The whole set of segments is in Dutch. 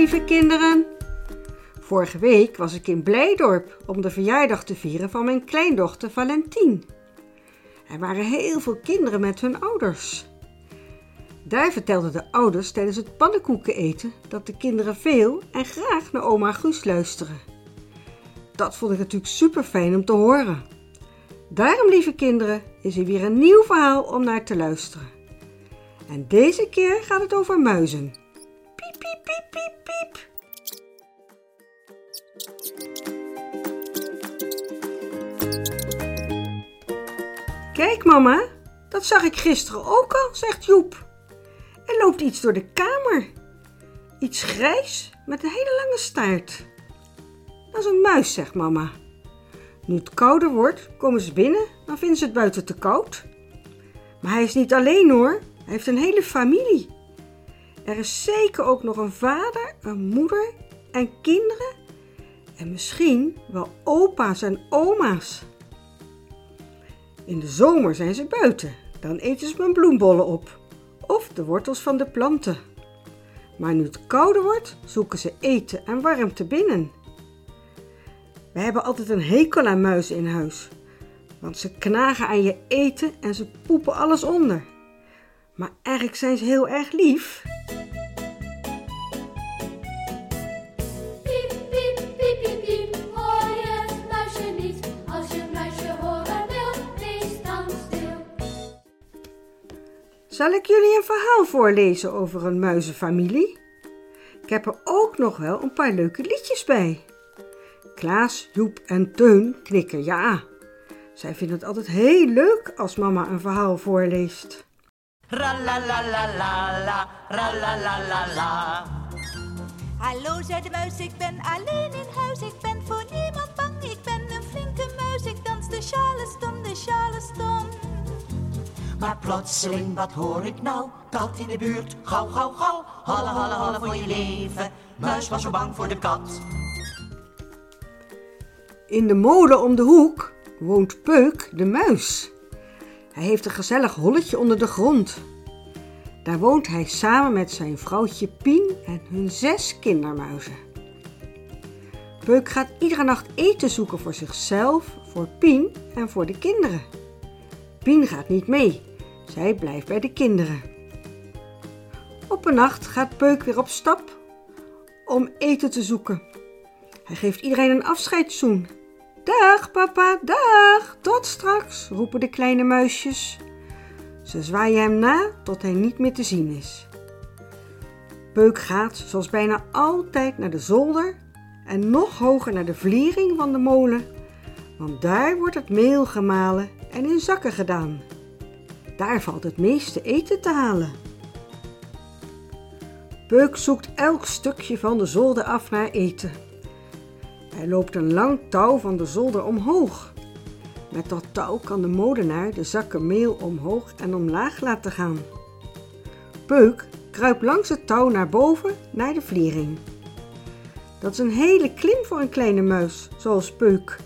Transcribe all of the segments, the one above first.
lieve kinderen. Vorige week was ik in Blijdorp om de verjaardag te vieren van mijn kleindochter Valentien. Er waren heel veel kinderen met hun ouders. Daar vertelden de ouders tijdens het pannenkoeken eten dat de kinderen veel en graag naar oma Guus luisteren. Dat vond ik natuurlijk super fijn om te horen. Daarom, lieve kinderen, is er weer een nieuw verhaal om naar te luisteren. En deze keer gaat het over muizen. Kijk, mama, dat zag ik gisteren ook al, zegt Joep. Er loopt iets door de kamer. Iets grijs met een hele lange staart. Dat is een muis, zegt mama. Nu het kouder wordt, komen ze binnen, dan vinden ze het buiten te koud. Maar hij is niet alleen hoor, hij heeft een hele familie. Er is zeker ook nog een vader, een moeder en kinderen en misschien wel opa's en oma's. In de zomer zijn ze buiten, dan eten ze mijn bloembollen op of de wortels van de planten. Maar nu het kouder wordt, zoeken ze eten en warmte binnen. We hebben altijd een hekel aan muizen in huis, want ze knagen aan je eten en ze poepen alles onder. Maar eigenlijk zijn ze heel erg lief. Zal ik jullie een verhaal voorlezen over een muizenfamilie? Ik heb er ook nog wel een paar leuke liedjes bij. Klaas, Joep en Teun knikken ja. Zij vinden het altijd heel leuk als mama een verhaal voorleest. Ra la la la la la, ra la la la la. Hallo, zei de muis, ik ben alleen in huis. Ik ben voor niemand bang, ik ben een flinke muis. Ik dans de charleston, de charleston. Maar plotseling, wat hoor ik nou? Kat in de buurt, gauw, gauw, gauw. Halle, halle, halle voor je leven. Muis was zo bang voor de kat. In de molen om de hoek woont Peuk de muis. Hij heeft een gezellig holletje onder de grond. Daar woont hij samen met zijn vrouwtje Pien en hun zes kindermuizen. Peuk gaat iedere nacht eten zoeken voor zichzelf, voor Pien en voor de kinderen. Pien gaat niet mee. Zij blijft bij de kinderen. Op een nacht gaat Peuk weer op stap om eten te zoeken. Hij geeft iedereen een afscheidszoen. Dag papa, dag, tot straks, roepen de kleine muisjes. Ze zwaaien hem na tot hij niet meer te zien is. Peuk gaat, zoals bijna altijd, naar de zolder en nog hoger naar de vliering van de molen, want daar wordt het meel gemalen en in zakken gedaan. Daar valt het meeste eten te halen. Peuk zoekt elk stukje van de zolder af naar eten. Hij loopt een lang touw van de zolder omhoog. Met dat touw kan de molenaar de zakken meel omhoog en omlaag laten gaan. Peuk kruipt langs het touw naar boven naar de vliering. Dat is een hele klim voor een kleine muis, zoals Peuk.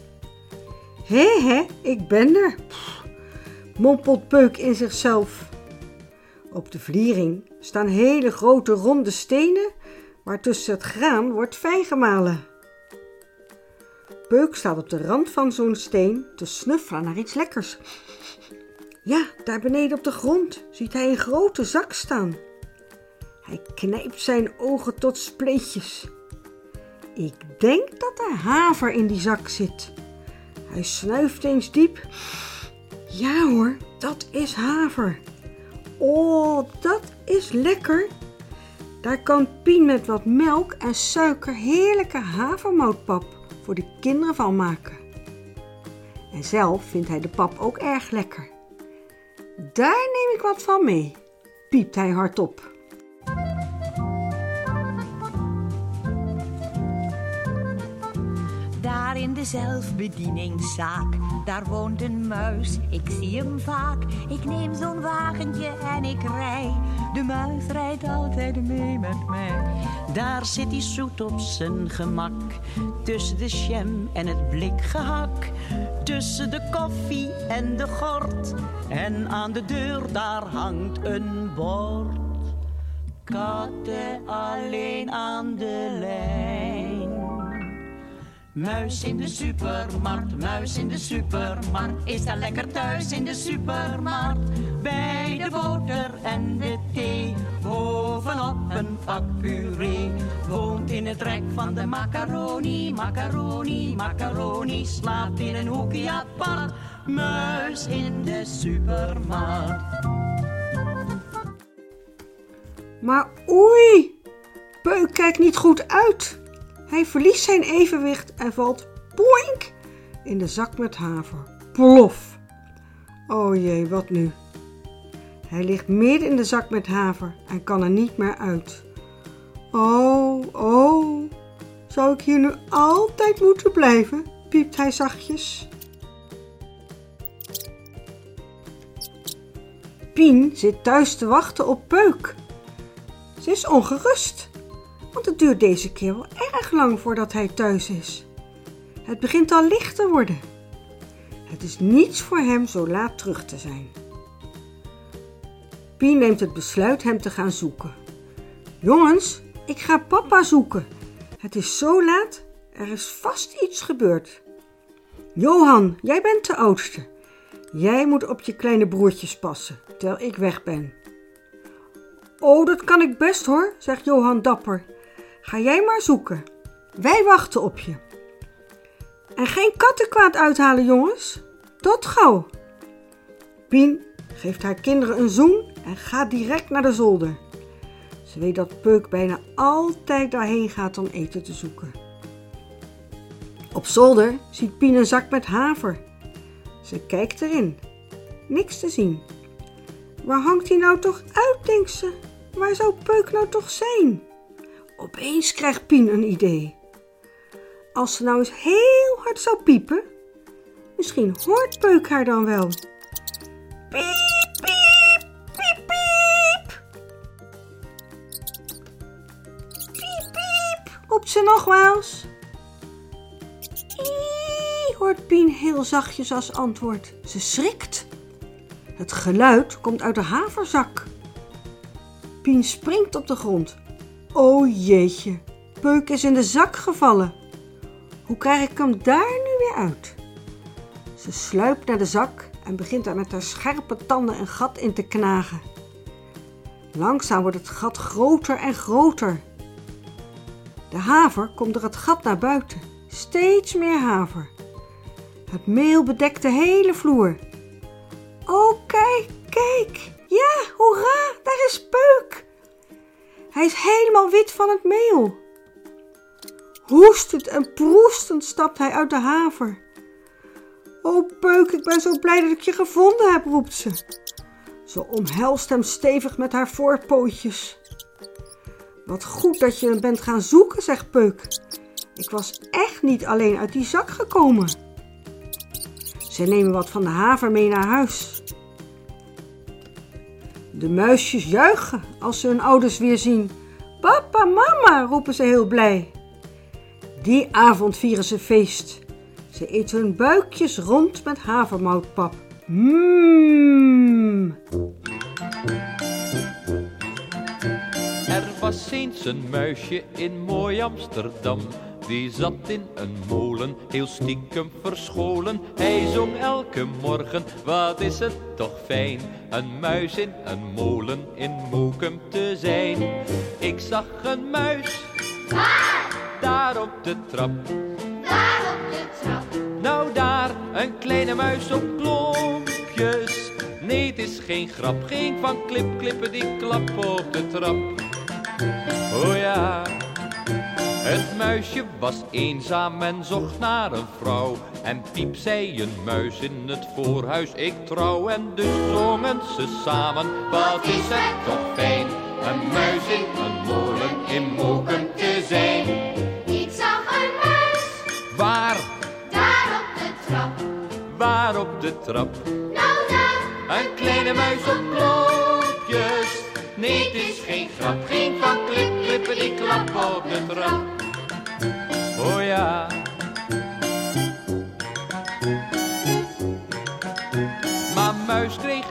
Hé hé, ik ben er, Pff, mompelt Peuk in zichzelf. Op de vliering staan hele grote ronde stenen waar tussen het graan wordt fijn gemalen. Peuk staat op de rand van zo'n steen te snuffelen naar iets lekkers. Ja, daar beneden op de grond ziet hij een grote zak staan. Hij knijpt zijn ogen tot spleetjes. Ik denk dat er haver in die zak zit. Hij snuift eens diep. Ja hoor, dat is haver. Oh, dat is lekker. Daar kan Pien met wat melk en suiker heerlijke havermoutpap voor de kinderen van maken. En zelf vindt hij de pap ook erg lekker. Daar neem ik wat van mee, piept hij hardop. Daar in de zelfbedieningszaak, daar woont een muis. Ik zie hem vaak. Ik neem zo'n wagentje en ik rij. De muis rijdt altijd mee met mij. Daar zit hij zoet op zijn gemak. Tussen de jam en het blikgehak. Tussen de koffie en de gort. En aan de deur daar hangt een bord. katten alleen aan de lijn. Muis in de supermarkt, muis in de supermarkt. Is daar lekker thuis in de supermarkt. Bij de boter en de thee. Bovenop een pak puree. Woont in het rek van de macaroni, macaroni, macaroni. Slaapt in een hoekje apart. Muis in de supermarkt. Maar oei, Peuk kijkt niet goed uit. Hij verliest zijn evenwicht en valt boink in de zak met haver. Plof. O jee, wat nu? Hij ligt midden in de zak met haver en kan er niet meer uit. Oh, oh, zou ik hier nu altijd moeten blijven? piept hij zachtjes. Pien zit thuis te wachten op Peuk. Ze is ongerust, want het duurt deze keer wel erg lang voordat hij thuis is. Het begint al licht te worden. Het is niets voor hem zo laat terug te zijn. Pien neemt het besluit hem te gaan zoeken. Jongens, ik ga papa zoeken. Het is zo laat, er is vast iets gebeurd. Johan, jij bent de oudste. Jij moet op je kleine broertjes passen, terwijl ik weg ben. Oh, dat kan ik best hoor, zegt Johan dapper. Ga jij maar zoeken. Wij wachten op je. En geen kattenkwaad uithalen, jongens. Tot gauw. Pien geeft haar kinderen een zoen en gaat direct naar de zolder. Ze weet dat Peuk bijna altijd daarheen gaat om eten te zoeken. Op zolder ziet Pien een zak met haver. Ze kijkt erin. Niks te zien. Waar hangt hij nou toch uit, denkt ze? Waar zou Peuk nou toch zijn? Opeens krijgt Pien een idee. Als ze nou eens heel hard zou piepen, misschien hoort Peuk haar dan wel. Piep, piep, piep, piep. Piep, piep, roept ze nogmaals. Ie, hoort Pien heel zachtjes als antwoord. Ze schrikt. Het geluid komt uit de haverzak. Pien springt op de grond. O jeetje, Peuk is in de zak gevallen. Hoe krijg ik hem daar nu weer uit? Ze sluipt naar de zak en begint er met haar scherpe tanden een gat in te knagen. Langzaam wordt het gat groter en groter. De haver komt door het gat naar buiten. Steeds meer haver. Het meel bedekt de hele vloer. Oh, kijk, kijk. Ja, hoera, daar is Peuk. Hij is helemaal wit van het meel. Hoestend en proestend stapt hij uit de haver. O Peuk, ik ben zo blij dat ik je gevonden heb, roept ze. Ze omhelst hem stevig met haar voorpootjes. Wat goed dat je hem bent gaan zoeken, zegt Peuk. Ik was echt niet alleen uit die zak gekomen. Ze nemen wat van de haver mee naar huis. De muisjes juichen als ze hun ouders weer zien. Papa, mama, roepen ze heel blij. Die avond vieren ze feest. Ze eten hun buikjes rond met havermoutpap. Mmm. Er was eens een muisje in mooi Amsterdam. Die zat in een molen, heel stiekem verscholen. Hij zong elke morgen, wat is het toch fijn. Een muis in een molen in Moekum te zijn. Ik zag een muis, daar op de trap. Daar op de trap, Nou daar, een kleine muis op klompjes. Nee, het is geen grap, geen van klip, klippen die klap op de trap. Oh ja, het muisje was eenzaam en zocht naar een vrouw. En piep zei een muis in het voorhuis, ik trouw. En dus zongen ze samen, wat is het toch fijn. Een muis in een molen in Mokum te zijn. ik zag een muis, Waar, daar op de trap. waar op de trap? Nou daar, Een kleine muis op klompjes. Nee, het is geen grap,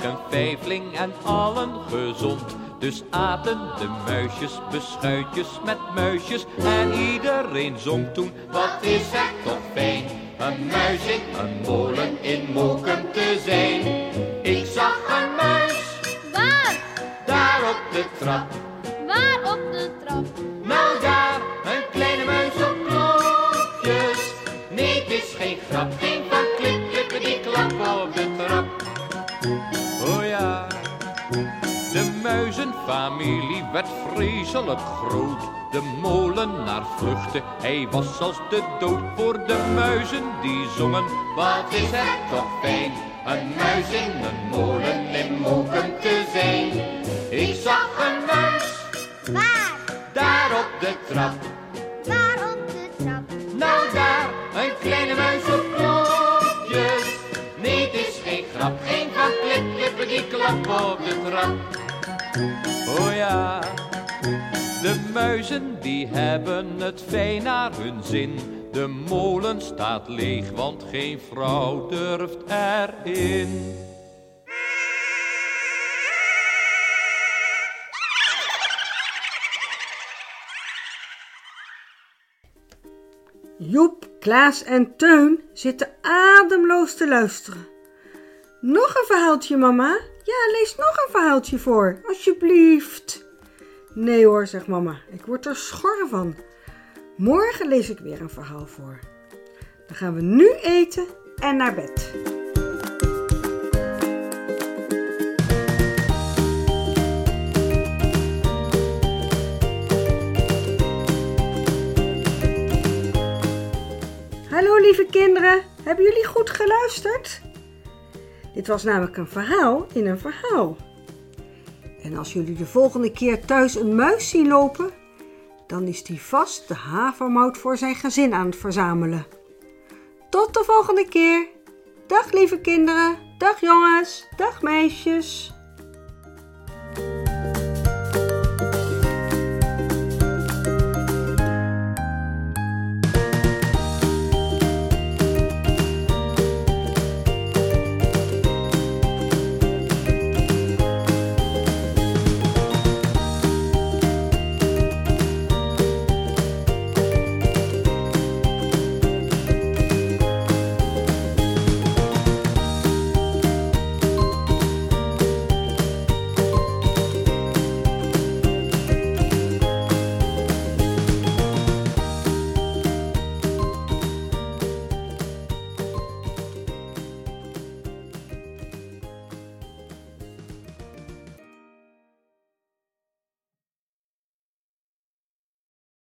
een vijfling en allen gezond. Dus aten de muisjes beschuitjes met muisjes. En iedereen zong toen, wat is het toch fijn. Een muis in een molen in Mokum te zijn. Ik zag een muis, Waar? daar op de trap. Vreselijk groot. De molenaar vluchtte, hij was als de dood voor de muizen die zongen. Wat is het toch fijn, een muis in een molen in Moken te zijn. Ik zag een muis, Waar? daar op de trap. Waar op de trap? Nou daar, een kleine muis op klokjes. Nee, het is geen grap, geen van klip, klippen die klappen op de trap. Oh ja, de muizen die hebben het fijn naar hun zin. De molen staat leeg, want geen vrouw durft erin. Joep, Klaas en Teun zitten ademloos te luisteren. Nog een verhaaltje, mama? Ja, lees nog een verhaaltje voor, alsjeblieft. Nee hoor, zegt mama, ik word er schor van. Morgen lees ik weer een verhaal voor. Dan gaan we nu eten en naar bed. Hallo lieve kinderen, hebben jullie goed geluisterd? Dit was namelijk een verhaal in een verhaal. En als jullie de volgende keer thuis een muis zien lopen, dan is die vast de havermout voor zijn gezin aan het verzamelen. Tot de volgende keer. Dag lieve kinderen, dag jongens, dag meisjes.